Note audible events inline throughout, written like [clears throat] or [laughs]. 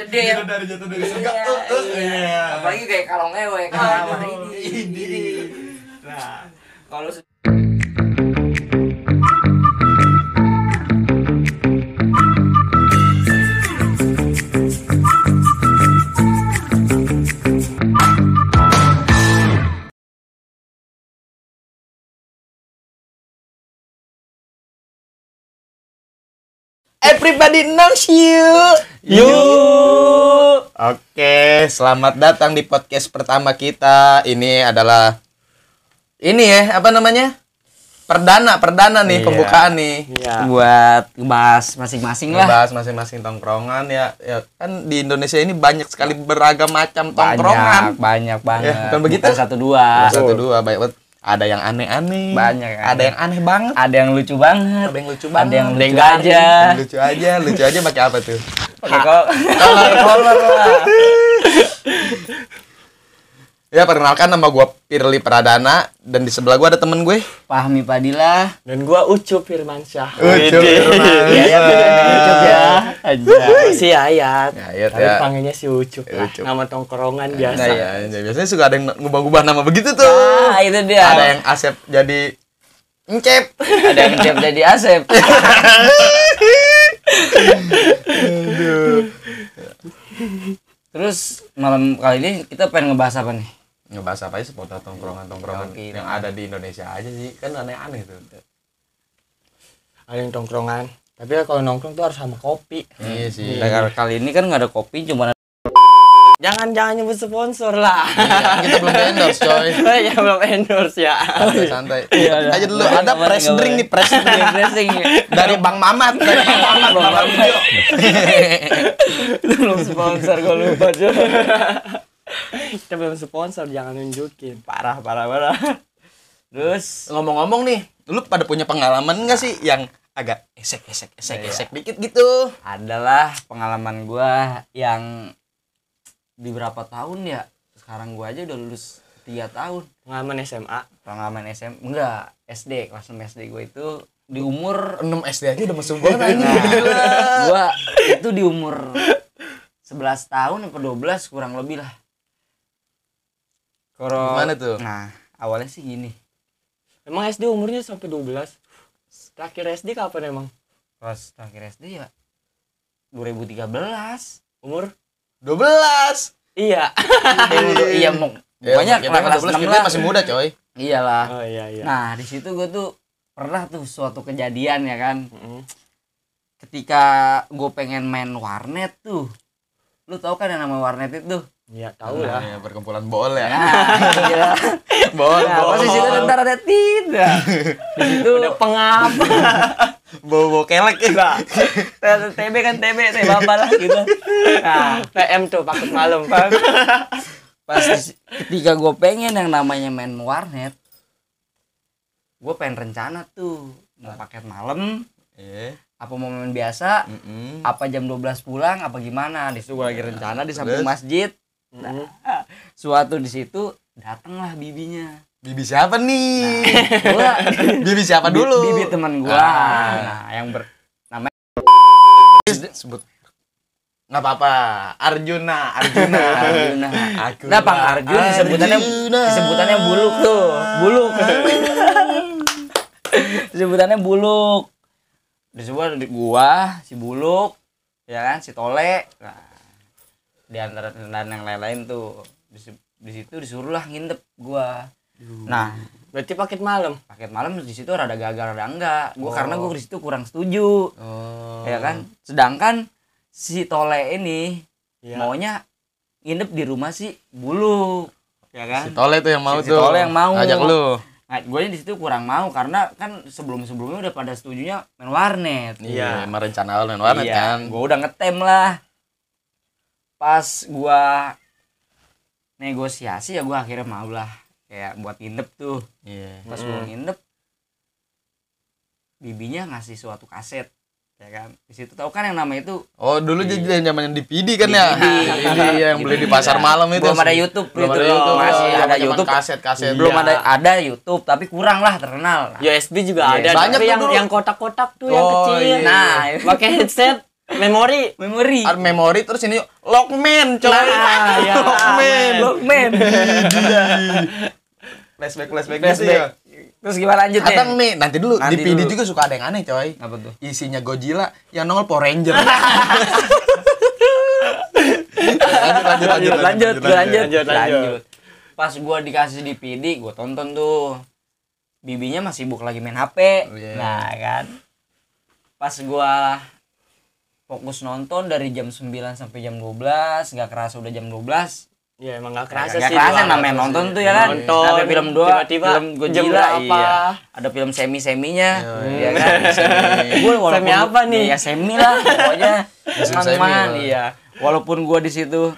gede ya. dari jatuh dari surga. Iya, Eh, [laughs] eh, iya. iya. Apalagi kayak kalong ewe kan. Aduh, ini. ini. Nah, kalau Everybody knows you. Yuk. Oke, selamat datang di podcast pertama kita. Ini adalah ini ya, apa namanya? Perdana, perdana nih Iya. pembukaan nih. Iya. buat ngebahas masing-masing lah. Ngebahas masing-masing tongkrongan ya. Ya kan di Indonesia ini banyak sekali beragam macam tongkrongan. Banyak, banyak banget. Ya, bukan begitu? satu dua. Satu dua banyak banget. Ada yang aneh-aneh. Banyak yang Ada aneh. yang aneh banget. Ada yang lucu banget. Ada yang lucu Ada banget. yang Ada yang lucu garing. aja. Lucu aja, lucu aja pakai apa tuh? Pakai kol- kolor lah. [laughs] Ya perkenalkan nama gua Pirli Pradana dan di sebelah gua ada temen gue. Fahmi Padilla. Dan gua Ucup Firmansyah. Ucup Wede. Firmansyah. Iya, iya, Ucup ya. Aja. Si Ayat. Ya, Ayat Tapi ya. panggilnya si Ucup lah. Ucup. Nama tongkrongan Nah, biasa. ya, ya, biasanya suka ada yang ngubah-ngubah nama begitu tuh. Ah, itu dia. Ada yang Asep jadi Encep. ada yang siap jadi Asep. Terus malam kali ini kita pengen ngebahas apa nih? Ngebahas apa aja seputar tongkrongan-tongkrongan Oke. yang ada di Indonesia aja sih. Kan aneh-aneh tuh. Ada yang tongkrongan. Tapi ya kalau nongkrong tuh harus sama kopi. Iya sih. Nah, kali ini kan nggak ada kopi, cuma ada Jangan jangan nyebut sponsor lah. Iya, kita belum [laughs] endorse coy. ya belum endorse ya. Santai, santai. Iya, ada. aja dulu. Ada press drink nih, press drink. dressing. Dari Bang Mamat. Dari Bang [laughs] Mamat. Bang Mamat. Itu [laughs] belum sponsor gue lupa cuy. Kita belum sponsor, jangan nunjukin. Parah, parah, parah. Terus Ngomong-ngomong nih, lu pada punya pengalaman nggak sih yang agak esek esek esek Iya. esek dikit gitu? adalah pengalaman gua yang di berapa tahun ya? Sekarang gua aja udah lulus 3 tahun. Pengalaman SMA. Pengalaman SM enggak, SD, kelas 6 SD gua itu di umur 6 SD aja udah masuk banget anjing. Nah, gua itu di umur 11 tahun atau 12 kurang lebih lah. Koro, Gimana tuh? Nah, awalnya sih gini. Emang SD umurnya sampai 12? Terakhir SD kapan emang? Pas terakhir SD ya 2013. Umur? 12. Iya. [laughs] Eh, iya mau Ya, pokoknya ya, kelas 12 6 kita lah. masih muda coy. Iyalah. Oh iya iya. Nah, di situ gue tuh pernah tuh suatu kejadian ya kan. Mm-mm. Ketika gue pengen main warnet tuh. Lu tau kan yang nama warnet itu? [laughs] Iya, tahu lah. Ya, perkumpulan bol ya. Nah, iya. Bol, Nah, bol. pas di situ ntar ada tidak. Di situ Udah pengap. [laughs] Bawa-bawa kelek ya. TB kan TB, TB apa lah gitu. Nah, PM tuh paket malam. pas di- ketika gue pengen yang namanya main warnet, gue pengen rencana tuh mau paket malam, Eh. apa main biasa, Mm-mm. apa jam 12 pulang, apa gimana. Di situ gue lagi rencana di samping Terus? Masjid. Mm-mm. [laughs] Suatu di situ datanglah bibinya. Bibi siapa nih? Gua [laughs] Bibi siapa dulu? Bibi teman gua. Ah. Nah, yang ber namanya sebut nggak apa-apa Arjuna Arjuna [laughs] Arjuna. Aku Nah, Bang Arjun disebutannya Arjuna. disebutannya buluk tuh. Buluk. disebutannya buluk. Disebut di gua, si buluk, ya kan, si tole. Nah, di antara dan yang lain-lain tuh di, si- situ disuruh lah ngintip gua. Nah, Berarti paket malam. paket malam di situ rada gagal rada enggak. Gua Oh. karena gua di situ kurang setuju. oh. Ya kan? Sedangkan si tole ini Iya. maunya nginep di rumah si buluk. Ya kan? si Tole tuh yang mau Si- si tuh Tole yang mau. ajak lu Nah, gue di situ kurang mau karena kan sebelum-sebelumnya udah pada setujunya main warnet. iya emang rencana lu main warnet Iya, kan Gue udah ngetem lah. Pas gua negosiasi ya gua akhirnya mau lah kayak buat nginep tuh. iya Pas gua nginep bibinya ngasih suatu kaset ya kan di situ tahu kan yang nama itu oh dulu jadi zaman DVD kan ya DVD. Yang beli di pasar malam itu belum ada YouTube belum itu ada YouTube masih ada YouTube kaset kaset belum Iya. ada ada YouTube tapi kurang lah terkenal USB juga Iya. ada. Banyak tapi yang dulu. yang kotak-kotak tuh yang Oh, kecil. iya. Nah, pakai headset. Memori. memori Ada memori terus ini Lockman coy. Nah, ya. Lockman. Lockman [laughs] Flashback flashback gitu flashback ya. terus gimana lanjut nih Kadang nih nanti dulu Nanti di PD dulu. juga suka ada yang aneh coy. apa tuh Isinya Godzilla yang nongol Power Ranger. [laughs] lanjut, lanjut, lanjut lanjut gua lanjut lanjut, lanjut. pas gua dikasih di PD gua tonton tuh bibinya masih sibuk lagi main HP Oh, iya. nah kan pas gua fokus nonton dari jam 9 sampai jam 12 nggak kerasa udah jam 12 Ya emang gak kerasa Nggak sih. kerasa doang. namanya nonton tuh ya kan Nonton, sampai film dua tiba-tiba film Godzilla berapa? iya ada film semi seminya Iya, ya kan gue walaupun Semi apa nih? ya semi lah pokoknya Musim man semi, man oh. iya walaupun gua di situ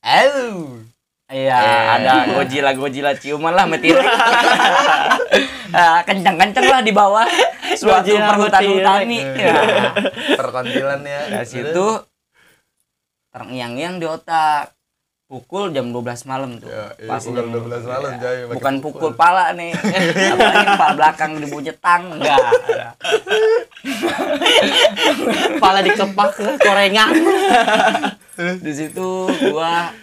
Oh. Iya, Eh. ada Godzilla Godzilla ciuman lah metir. [laughs] ah, kencang-kencang lah di bawah [laughs] suatu perhutan hutani. Ya. Perkontilan ya. Dari situ terngiang-ngiang di otak. Pukul jam 12 malam tuh. Ya, iya, Pas pukul 12 malam, Jay, pakai Bukan pukul. pukul pala nih. [laughs] Apalagi kepala belakang dibunyi tang enggak. [laughs] Kepala dikepak ke korengan. Di situ gua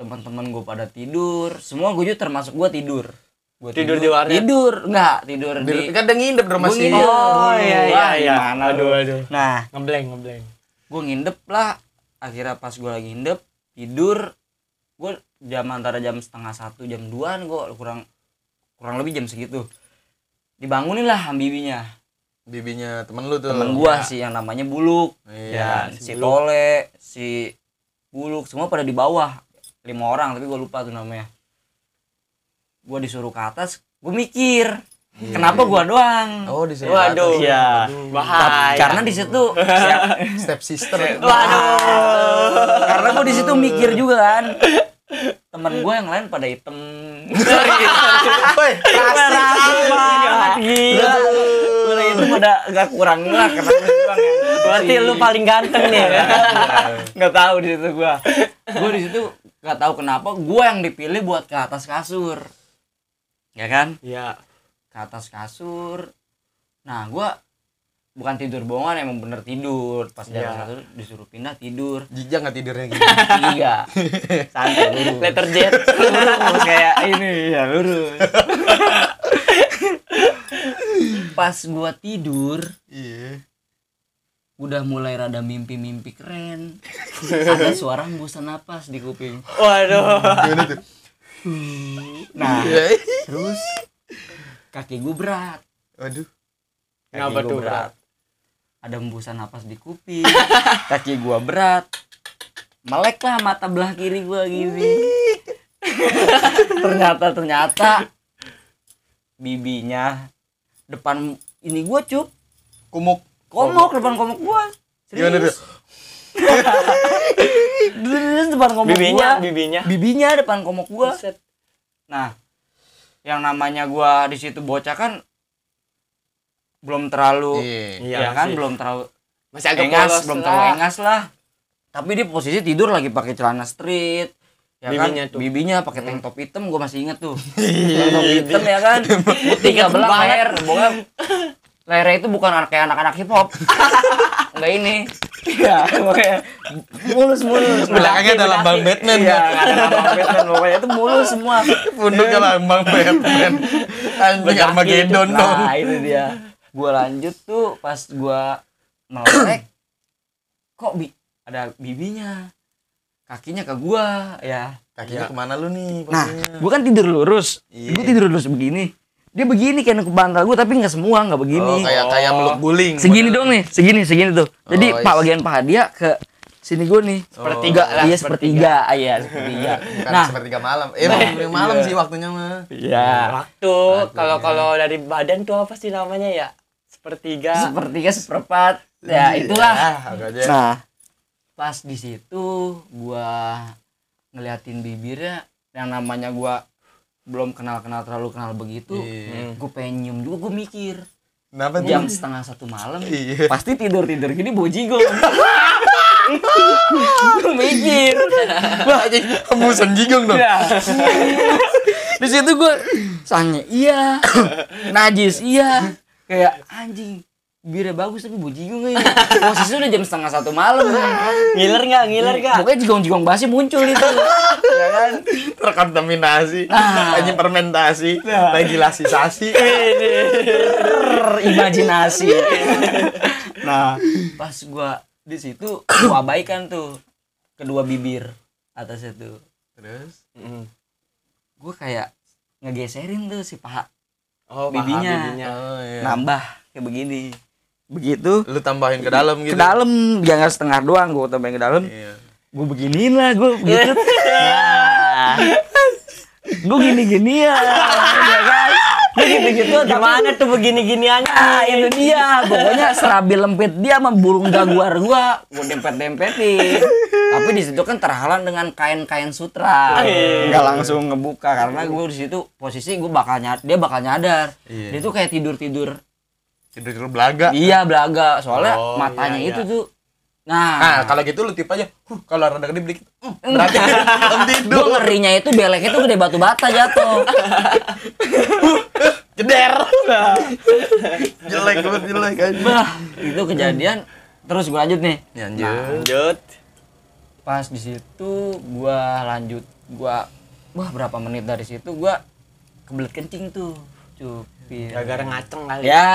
teman-teman gua pada tidur, semua gue juga termasuk gua tidur. Gua Tidur di warnet? Tidur, enggak, tidur Di, di kan ada ngindep di rumah sih. Oh iya iya iya. gimana Aduh aduh. Nah, Ngebleng ngebleng. gue ngindep lah. Akhirnya pas gue lagi ngindep, tidur, gue jam antara jam setengah satu, jam duaan gue kurang kurang lebih jam segitu. Dibangunin lah ambibinya. Bibinya temen lu tuh. Temen gue sih yang namanya Buluk. Iya. ya, si Tole, si Buluk, semua pada di bawah. Lima orang, tapi gue lupa tuh namanya. Gue disuruh ke atas, gue mikir. Kenapa gue doang? Oh, disuruh Waduh. atas. Iya. Bahaya. Karena di situ siap- [laughs] Step sister. Waduh. Karena gue di situ mikir juga kan. Temen gue yang lain pada hitam. [laughs] Woi, rasis gila. Pada itu pada gak kurang lah yang Berarti lu paling ganteng nih. [laughs] nggak tahu di situ gue. Gue di situ nggak tahu kenapa gue yang dipilih buat ke atas kasur. Ya kan? Iya. Ke atas kasur. Nah, gue bukan tidur bohongan emang bener tidur pas di atas Iya. kasur disuruh pindah tidur Jijak nggak tidurnya gitu. [laughs] iya [laughs] santai lurus Letter jet. lurus kayak ini ya lurus [laughs] pas gua tidur Iya. udah mulai rada mimpi-mimpi keren ada suara hembusan napas di kuping Waduh. Nah Iya. terus kaki gua berat. Waduh. kaki Kenapa tuh berat? ada hembusan napas di kuping. [laughs] Kaki gua berat. Melek lah mata belah kiri gua gini. [laughs] Ternyata ternyata bibinya depan ini gua cup. Kumuk. komok depan komok gua. Gimana depan komok Bibinya, gua. bibinya. bibinya depan komok gua. Buset. nah yang namanya gua di situ bocah kan belum terlalu Iya. ya kan? masih- belum terlalu masih agak engas belum lah. terlalu engas lah. Tapi dia posisi tidur lagi pakai celana street ya Bibinya kan tuh. bibinya pakai tank top hitam gue masih inget tuh. [laughs] Tank top hitam ya kan? Putih ke belah leher pokoknya. Lehernya itu bukan kayak anak-anak hip hop. [laughs] Enggak ini ya pokoknya mulus mulus Belakangnya ada lambang Batman, iya kan? ada lambang Batman pokoknya itu mulus semua Punduknya lambang Batman. Anjing Armageddon itu. dong. Nah, itu dia. Gua lanjut tuh pas gua melek kok bi ada bibinya. Kakinya ke gua ya. Kakinya ke mana lu nih? Nah, posisinya? gua kan tidur lurus. Iya. Gua tidur lurus begini. Dia begini kayak ke bantal gua tapi nggak semua, nggak begini. Oh, kayak kayak meluk guling. segini dong nih, segini segini tuh. Jadi Oh, pak iya. bagian paha dia ke sini gua nih. Sepertiga lah, Iya, sepertiga. Ah, Iya, sepertiga. Bukan Nah, sepertiga malam. Eh, emang malam sih waktunya mah. iya. Waktu kalau kalau dari badan tuh apa sih namanya ya? Sepertiga. Sepertiga seperempat. Ya, itulah. Ah, agak aja. Nah, pas di situ gua ngeliatin bibirnya yang namanya gua belum kenal-kenal terlalu kenal begitu. Iya. Gue pengen nyium juga, gue mikir Kenapa tuh? jam setengah satu malam Iya. pasti tidur tidur gini bojigong. gue mikir. [laughs] Wah, anjing hembusan jigong dong. Ya. di situ gue sanya iya, najis iya, kayak anjing. Bibirnya bagus tapi bujingung ini [laughs] posisi udah jam setengah satu malam Ngiler nggak? Ngiler nggak? pokoknya jigong-jigong basi muncul itu [laughs] ya kan terkontaminasi Nah. lagi fermentasi lagi lasisasi [laughs] imajinasi nah pas gua di situ gua abaikan tuh kedua bibir atasnya tuh terus Mm. gua kayak ngegeserin tuh si paha Oh, Bibinya. bibinya. oh, iya. nambah kayak begini begitu. Lu tambahin ke dalam gitu. Ke dalam jangan setengah doang gua tambahin ke dalam. Iya. gue beginiin lah gue gitu. Nah. Gue gini gini ya. Ya kan gue gitu gitu Gimana tuh begini-giniannya? ah itu dia. Pokoknya serabi lempit dia sama burung jaguar gua. Gue dempet dempetin tapi di situ kan terhalang dengan kain-kain sutra. Nggak langsung ngebuka karena gue di situ posisi gue bakal nyadar dia bakal nyadar. Iya. dia tuh kayak tidur tidur tidur tidur belaga. Iya belaga. Soalnya Oh, matanya iya, itu iya. tuh nah, nah kalau gitu lu tip aja. Huh, kalau rada gede beli hmm, berarti belum gue tidur ngerinya itu beleknya tuh gede batu bata jatuh. [laughs] Jeder. Jelek banget jelek aja bah itu kejadian. Terus gue lanjut nih. Ya, anjir. Lanjut. pas di situ gua lanjut gua wah berapa menit dari situ gua kebelet kencing tuh cupir Gara-gara ngaceng kali. ya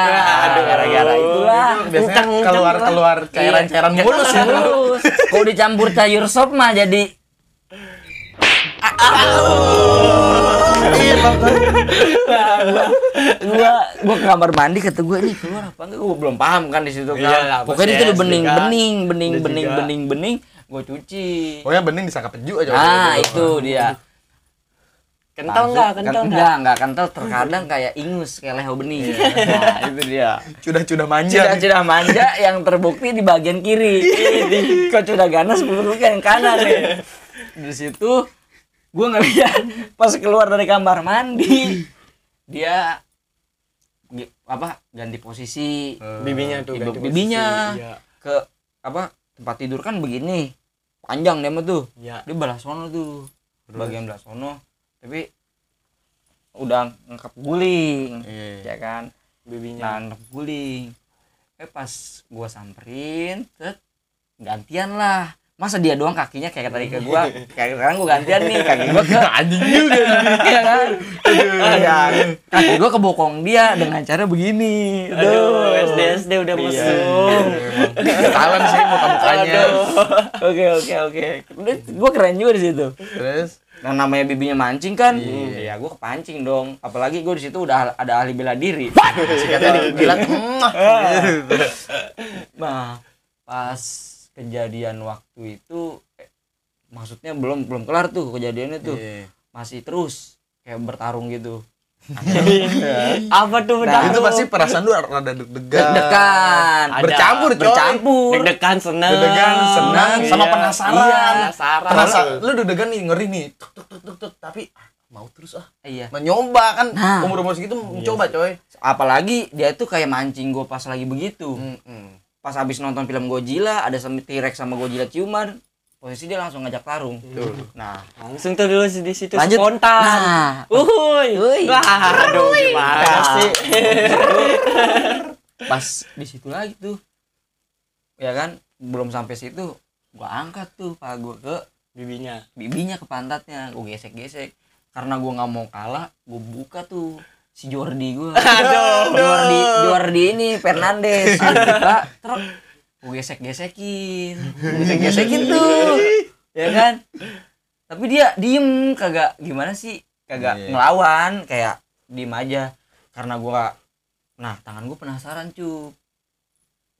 gara-gara itulah. Biasanya Kenceng, keluar keluar cairan-cairan Iya. mulus ya mulus. Kalau dicampur sayur sop mah jadi gua gua ke kamar mandi kata gua ini keluar apa enggak? Gua belum paham kan di situ kan. Iya pokoknya itu bening bening bening bening bening bening. Gua cuci. Pokoknya bening disangka peju aja nah itu dia Kental Langsung- nggak? Kental kan- nggak? enggak enggak kental terkadang kayak ingus kayak leho bening nah itu dia sudah-sudah manja sudah sudah manja yang terbukti di bagian kiri kok sudah ganas berburu yang kanan nih di situ gue ngeliat pas keluar dari kamar mandi dia apa ganti posisi Bibinya tuh. Ibu- ganti bibinya. posisi. Iya. ke apa tempat tidur kan begini panjang dia mah tuh Iya. dia belah sono tuh bagian belah sono tapi udah ngekap guling Iya. ya kan? Bibinya. nah ngekap guling. Eh pas gua samperin tet gantian lah. Masa dia doang kakinya kayak tadi ke gua? [laughs] Kayak sekarang gua gantian nih kaki gua ke [laughs] anjing juga [laughs] iya kan? Iya. kaki gua ke bokong dia dengan cara begini. Aduh, SD SD udah Iya. mesum. ketahuan sih muka-mukanya oke oke oke. Udah, gua keren juga di situ. Terus Nah namanya bibinya mancing kan, Iya. ya gue kepancing dong. Apalagi gue di situ udah ada ahli bela diri. sikatnya dibilang [laughs] Nah pas kejadian waktu itu, eh, maksudnya belum belum kelar tuh kejadiannya tuh, Iya. masih terus kayak bertarung gitu. Apa tuh Nah, itu pasti perasaan lu rada deg-degan Deg-degan, Ada. bercampur coy bercampur. Deg-degan seneng. deg-degan senang Iya. sama penasaran Iya. Penasaran. Lu deg-degan nih ngeri nih tuk tuk tuk tuk, tuk tapi ah, mau terus ah Iya. mencoba kan Nah. umur umur segitu mencoba coy Apalagi dia tuh kayak mancing gue pas lagi begitu. Mm-mm. Pas habis nonton film Godzilla, ada sama T-Rex sama Godzilla ciuman, posisi dia langsung ngajak tarung. Nah, Langsung tuh dulu di situ Lanjut. spontan. Nah, Uhuy. Uhuy. Wah, aduh gimana Nah. sih? [laughs] pas di situ lagi tuh ya kan belum sampai situ gua angkat tuh pak gua ke Bibinya. bibinya ke pantatnya gua gesek gesek karena gua nggak mau kalah gua buka tuh si Jordi gua [laughs] Aduh. Jordi Jordi ini Fernandes [laughs] buka terus gua gesek gesekin [laughs] gesek gesekin tuh. Ya kan? Tapi dia diem kagak gimana sih? Kagak Iya. ngelawan kayak diem aja. Karena gua nah tangan gua penasaran cu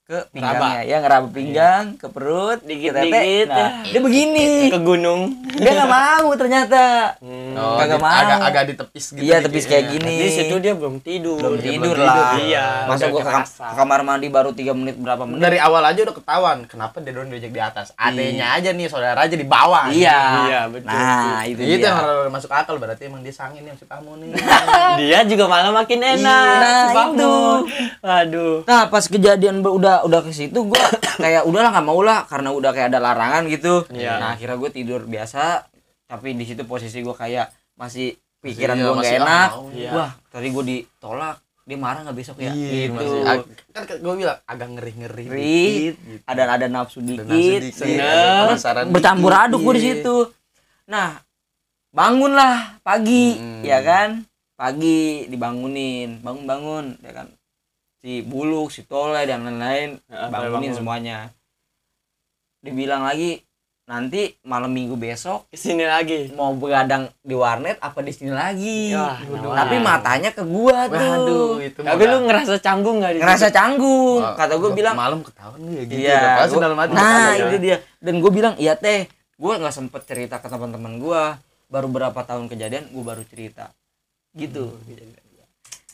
ke pinggangnya ya ngeraba pinggang ke perut Dikit-dikit, tete. nah, dia begini Ke gunung. dia nggak mau ternyata oh, Kagak di- mau. agak agak ditepis gitu iya dikit. tepis kayak Iya. gini Di situ dia belum tidur. belum Iya, tidur belum lah Iya, udah gua ke, ke kamar mandi baru tiga menit berapa menit dari awal aja udah ketahuan kenapa dia doang diajak di atas adanya aja nih saudara aja di bawah iya Iya, betul. nah itu, itu yang harus masuk akal berarti emang dia sangin yang si kamu nih [laughs] Dia juga malah makin enak. Nah, si Mahmud. Aduh. Nah pas kejadian be- udah udah ke situ gue [coughs] kayak udahlah nggak mau lah karena udah kayak ada larangan gitu. Iya. Nah akhirnya gue tidur biasa tapi di situ posisi gue kayak masih pikiran Iya, gue nggak masih, ah, enak. Iya. Wah tadi gue ditolak dia marah nggak besok ya Iya, gitu masih kan gue bilang agak ngeri-ngeri Ngeri, dikit gitu. ada ada nafsu Dan dikit, nafsu dikit, ada penasaran bercampur dikit, aduk gue di iya. situ nah bangunlah pagi Mm. ya kan pagi dibangunin bangun bangun ya kan si buluk si tole dan lain-lain Ya, bangunin bangun. semuanya. Dibilang lagi nanti malam minggu besok Ke sini lagi. mau begadang di warnet apa di sini lagi? Wah, tapi matanya ke gua tuh. Waduh itu Tapi lu ngerasa canggung gak di ngerasa canggung. Wah, kata gua bilang malam ketahuan ya gitu. Iya gua- dalam hati. nah ketahuan ya. itu dia. Dan gue bilang iya teh gue nggak sempet cerita ke teman-teman gue baru berapa tahun kejadian gue baru cerita. Gitu.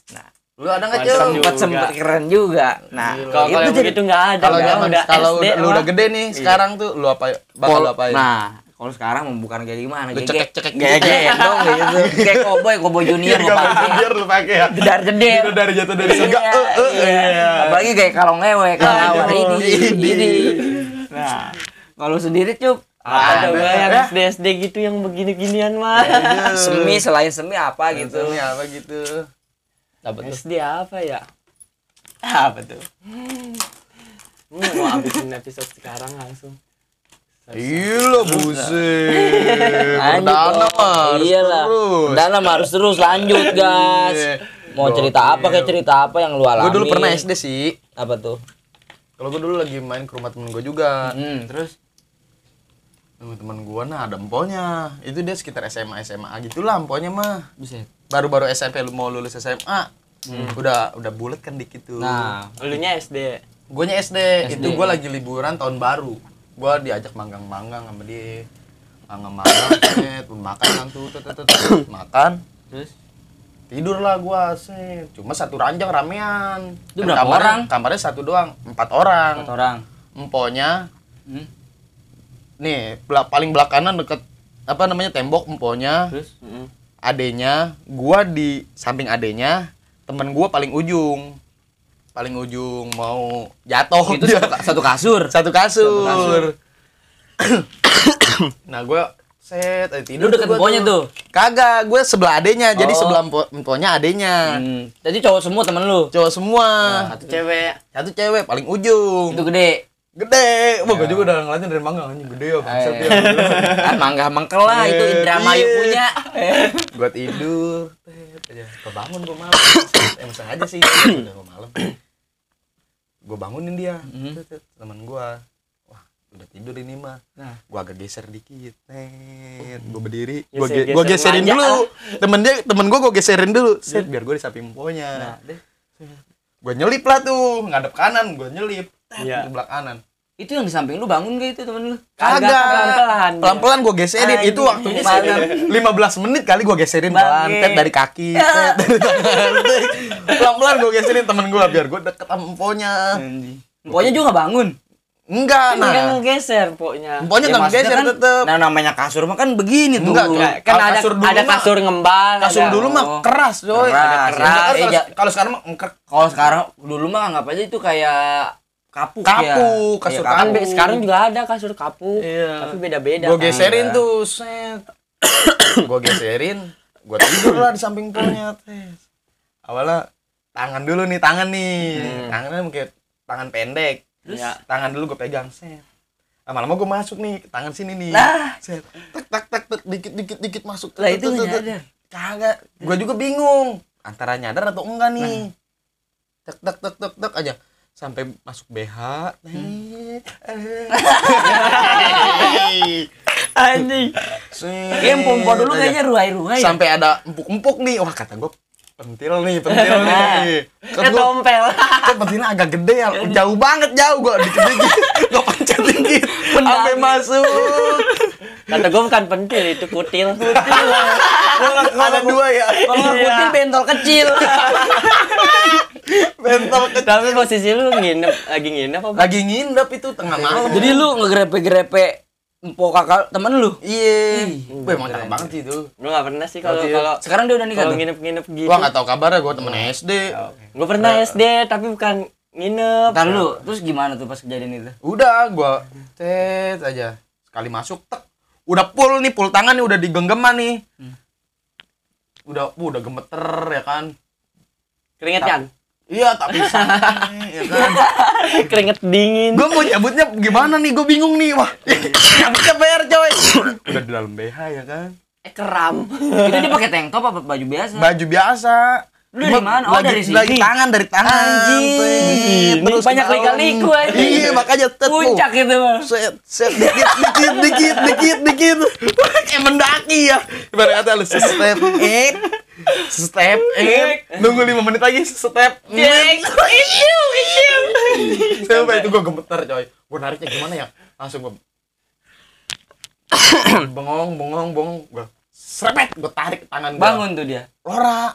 Nah lu ada nggak juga. sempet sempet keren juga nah. Kalau kalau yang jadi begitu nggak ada. kalau zaman udah kalau SD lu udah gede nih sekarang tuh lu apa bakal Pol- lu apain nah kalau sekarang mau bukan kayak gimana Lu gege cekek-cekek gitu. gege dong gitu [laughs] kayak cowboy cowboy junior mau pakai biar lu pakai ya jedar jeder Itu dari jatuh dari surga Iya, eh, eh, iya. iya. apalagi kayak kalau ngewek kalau ngawar ini Ini. ini nah kalau sendiri cup Ada Ada. gua yang Ya. SD SD gitu yang begini-ginian mah. semi selain semi apa gitu Ini apa gitu apa tuh SD apa ya? apa tuh Hmm, mau habisin episode sekarang langsung. Gila buset. Perdana mah harus iyalah terus. perdana harus terus lanjut Iya. mau cerita apa kayak cerita apa yang lu alami Gue dulu pernah SD sih. apa tuh Kalau gue dulu lagi main ke rumah temen gue juga. hmm, terus Temen temen gue nah ada emponya. Itu dia sekitar SMA SMA gitulah emponya mah. buset Baru-baru SMP lu mau lulus SMA. Udah udah bulat kan dikit tuh. nah Elunya SD. Guanya SD, itu gue lagi liburan tahun baru. Gue diajak manggang-manggang sama dia. Manggang-manggang, set, [coughs] makan kan tuh, tut, tut, tut. makan. terus Tidur lah gua set. Cuma satu ranjang ramean. Itu Dan berapa kamarnya- orang? Kamarnya satu doang, empat orang. empat orang Emponya, hmm, nih paling belakangan deket apa namanya tembok emponya, terus adenya, gua di samping adenya, temen gua paling ujung. Paling ujung mau jatuh itu satu, [laughs] satu kasur satu kasur. kasur. [coughs] nah, gue set eh, lu tidur deket gua emponya tuh Kagak, gue sebelah adenya. Jadi Oh. sebelah empo- emponya adenya. hmm. jadi cowok semua temen lu Cowok semua. Satu cewek. Satu cewek paling ujung. itu gede Gede. Wah, gue juga udah ngeliatin dari mangga anjing gede ya bangsat Eh. ya. [laughs] ah, mangga mangkel lah itu Iya, Indramayu iya. punya [laughs] gue tidur. Tet, [coughs] aja. Gue bangun gue malam. [coughs] Emang sengaja sih. Udah gue malam. Gue bangunin dia. Hmm. Tet, Temen gue. Wah, udah tidur ini mah. Nah. Gue agak geser dikit. Tet, gue berdiri. Gue Geser- gue geser geserin dulu. Temen dia, temen gue gue geserin dulu. Set, biar gue di samping emponya. nah deh. nyelip lah tuh ngadep kanan gue nyelip Iya. di belakang kanan. Itu yang di samping lu bangun gak itu temen lu? Kagak, pelan-pelan. pelan pelan gue geserin itu waktunya gimana? sekitar 15 menit kali gue geserin pelan tet dari kaki [laughs] tet dari tangan pelan pelan gue geserin temen gue biar gue deket sama emponya. Pokoknya juga gak bangun? Enggak Kan nggak nah. ngegeser pokoknya. emponya Ya, nggak maksudnya geser kan, tetep. nah namanya kasur mah kan begini tuh. Enggak, Nggak, kan Kalau ada kasur dulu ada mah- kasur ngembal. kasur ada- dulu mah Oh. keras coy Keras, Ada ya. Kalau- Eh, ja- kalau sekarang mah kalau sekarang dulu mah anggap aja itu kayak kapuk, Kapuk, ya. kasur Iya, Kan kapuk. be- sekarang juga ada kasur kapuk. Iya. Tapi beda-beda. gue kan. geserin Iya. tuh set [coughs] gue geserin gue tidur lah di samping polnya tes awalnya tangan dulu nih tangan nih Hmm. tangannya mungkin tangan pendek terus Iya. tangan dulu gue pegang set lama-lama gue masuk nih tangan sini nih Lah. set tak tak tak tak dikit dikit dikit masuk Lah, itu nyadar. kagak gue juga bingung antara nyadar atau enggak nih tak tak tak tak tak aja sampai masuk BH nih Anjing. Kayak pompo dulu kayaknya ruai-ruai ya. sampai ada empuk-empuk nih. Wah kata gue pentil nih pentil [laughs] nih. kan gue Ketompel. kan pentilnya agak gede ya? Jauh banget jauh. Gue [laughs] dikit dikit gue pencet dikit sampai masuk. Kata gue bukan pentil itu [laughs] kutil. ada dua ya? Kalau Iya. kutil bentol kecil. Bentol kecil. Tapi posisi lu nginep lagi nginep apa? lagi ngindap itu tengah malam. Jadi lu ngegrepe-grepe empok kakak temen lu. iya. Gue emang cakep banget sih itu. Gue gak pernah sih kalau kalau Sekarang dia udah nikah kalau nginep-nginep gitu. gua nggak tahu kabarnya gue temen SD Gue pernah SD tapi bukan nginep. Ntar lu, terus gimana tuh pas kejadian itu? udah gua tet aja. Sekali masuk tek. Udah full nih full tangan nih udah digenggeman nih. Hmm. udah uh, udah gemeter ya kan? Keringetan. Iya, tapi santai, ya kan. [laughs] Keringet dingin. gue mau nyabutnya gimana nih? Gue bingung nih, wah. [laughs] Nyabutnya bayar, coy. Udah di dalam BH ya kan. Eh keram. itu dia pakai tank top apa baju biasa Baju biasa. Lu dari mana? Oh, lagi- dari sini. Dari tangan, dari tangan. Anjing. Terus banyak lika-liku, anjing. Iya, makanya tet tuh. puncak itu mah set set dikit dikit dikit dikit dikit [laughs] kayak mendaki ya ibarat kata lu step eight step eight nunggu lima menit lagi step Jeng. Iu, iu. sampai itu gue gemeter coy gue nariknya gimana ya langsung gue [coughs] bengong bengong bengong gue serepet gue tarik tangan gue bangun tuh dia Lora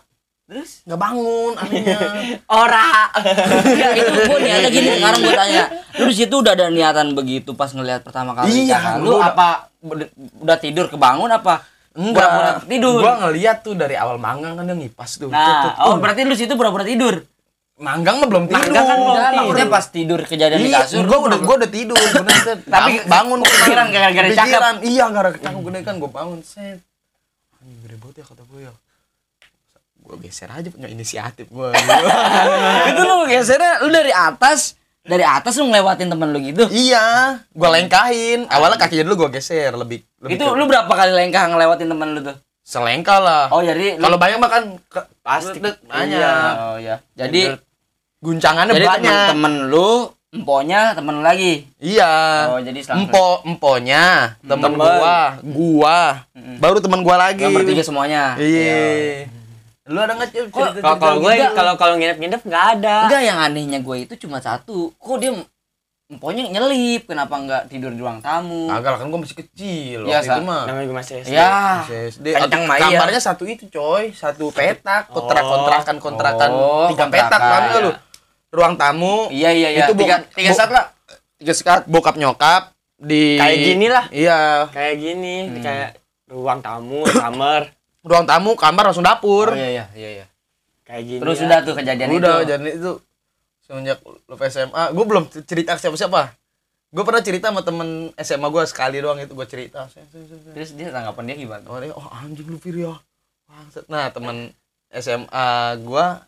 terus nggak bangun anehnya [laughs] Ora. ya itu gue niatnya gini sekarang gue tanya lu di situ udah ada niatan begitu pas ngelihat pertama kali Iya, kan? gua lu udah- apa udah, tidur kebangun apa pura-pura tidur gue ngeliat tuh dari awal manggang kan dia ngipas tuh nah Tut, tut, oh tut. berarti lu situ pura-pura tidur manggang mah belum tidur Manggang kan udah, tidur. maksudnya pas tidur kejadian di Iya, kasur gua udah gua udah tidur bener. [laughs] Tapi Bang- bangun kepikiran gara-gara cakep. Iya, gara-gara cakep gede kan gua bangun set. Anjing gede banget ya kata gua ya. Gua geser aja punya inisiatif gua. [laughs] itu lu gesernya lu dari atas dari atas lu ngelewatin temen lu gitu iya, gua lengkahin. Awalnya kakinya dulu gua geser lebih lebih itu ke- lu berapa kali lengkah ngelewatin temen lu tuh selengkah lah. oh jadi lu- Kalau banyak mah kan ke, Pasti. banyak. Iya, oh ya jadi Guncangannya jadi banyak. temen-temen lu emponya temen lu lagi Iya. Oh, jadi empo emponya temen Temen. gua, gua, baru temen gua lagi. yang bertiga semuanya Iya. Lu ada nggak Cil, cerita Kalau kalau gue Enggak. kalau kalau nginep-nginep nggak ada. enggak yang anehnya gue itu cuma satu kok dia emponya nyelip kenapa enggak tidur di ruang tamu Kagak lah kan gua masih kecil Iya, waktu itu mah. Namanya gue masih SD. ya Masih SD. kencang mah iya. Kamarnya satu itu coy, satu petak, kontrak Oh. kontrakan kontrakan Oh, tiga petak kan iya. lu. Ruang tamu. iya iya iya Itu tiga tiga saat lah Tiga sekat bokap nyokap di Kayak gini lah. Iya. Kayak gini, Hmm. kayak ruang tamu, [clears throat] kamar, Ruang tamu, kamar langsung dapur. oh iya iya iya iya kayak gini. terus lah. sudah tuh kejadian Udah itu jadi itu semenjak lu SMA, gue belum cerita ke siapa-siapa. Gue pernah cerita sama temen SMA gue sekali doang itu gue cerita. terus dia tanggapan dia gimana Oh, dia, oh anjing lu Fir ya. Bangsat. Nah, teman SMA gua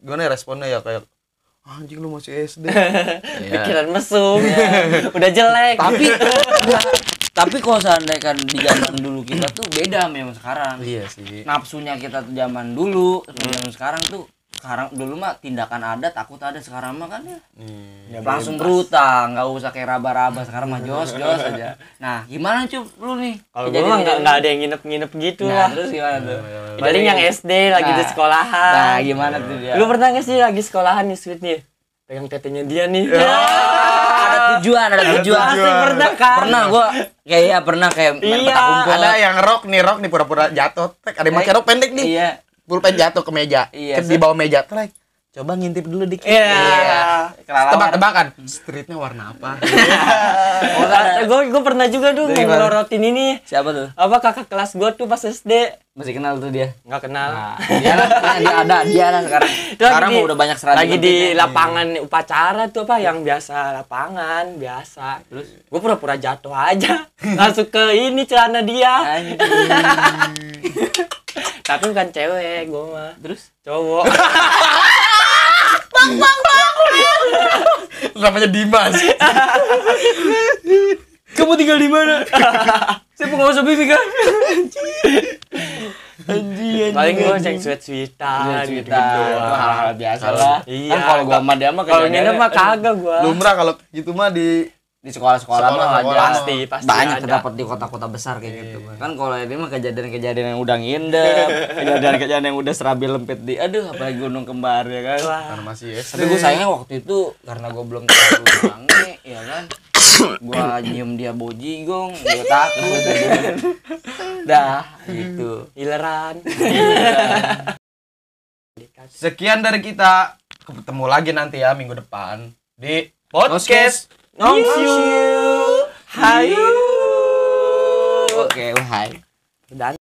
gua nih responnya ya kayak anjing lu masih SD. [laughs] Pikiran mesum. [laughs] Udah jelek. tapi [laughs] tapi kalau seandainya kan di zaman dulu kita tuh beda sama yang sekarang Iya sih. nafsunya kita tuh zaman dulu sama zaman sekarang tuh sekarang dulu mah tindakan ada takut ada sekarang mah kan ya Nih. Ya, langsung berutang nggak usah kayak raba-raba sekarang mah jos jos [laughs] aja nah gimana cup lu nih Kalau gue mah nggak nggak ada yang nginep-nginep gitu nah lah. terus gimana tuh Paling yang SD lagi di Nah. sekolahan. nah gimana tuh dia Lu pernah gak sih lagi sekolahan nih sweet nih? Pegang tetenya dia nih. [laughs] tujuan ada tujuan Pasti pernah kan? pernah gua kayak ya pernah kayak main Iya, petak umpet. Ada yang rok nih, rok nih pura-pura jatuh. Trek, ada yang pakai rok pendek nih. iya Pulpen jatuh ke meja. Iya, Ke di bawah meja. Trek. Coba ngintip dulu dikit. Iya. kelalawan Tebak-tebakan. Streetnya warna apa? Oh, ada. Gue gue pernah juga tuh ngelorotin ini. siapa tuh Apa kakak kelas gue tuh pas SD masih kenal tuh dia nggak kenal. nah [laughs] dia ada dia ada dia ada sekarang lagi sekarang di- mah udah banyak seragam lagi di pentingnya. lapangan upacara tuh apa yang biasa lapangan biasa terus gue pura-pura jatuh aja [laughs] masuk ke ini celana dia [laughs] tapi bukan cewek gue mah terus cowok Namanya Dimas. kamu tinggal di mana? Saya pengawas bibi kan? Paling gue cek sweet sweetan gitu cerita hal-hal biasa lah. Iya. kan kalau gua sama dia mah kalau nginep mah kagak gue Lumrah kalau gitu mah di di sekolah-sekolah mah Sekolah-sekolah. aja pasti pasti banyak ada. terdapat di kota-kota besar kayak gitu kan kalau ini mah kejadian-kejadian yang udah ngindep [laughs] kejadian-kejadian yang udah serabi lempit di aduh apalagi gunung kembar ya kan Wah. karena masih SD. tapi gue sayangnya waktu itu karena gue belum terlalu sange ya kan gue nyium dia bojigong gue takut [laughs] dah gitu Ileran. Sekian dari kita. Ketemu lagi nanti ya minggu depan di podcast Nongsiu. Hayu. oke wahai Dan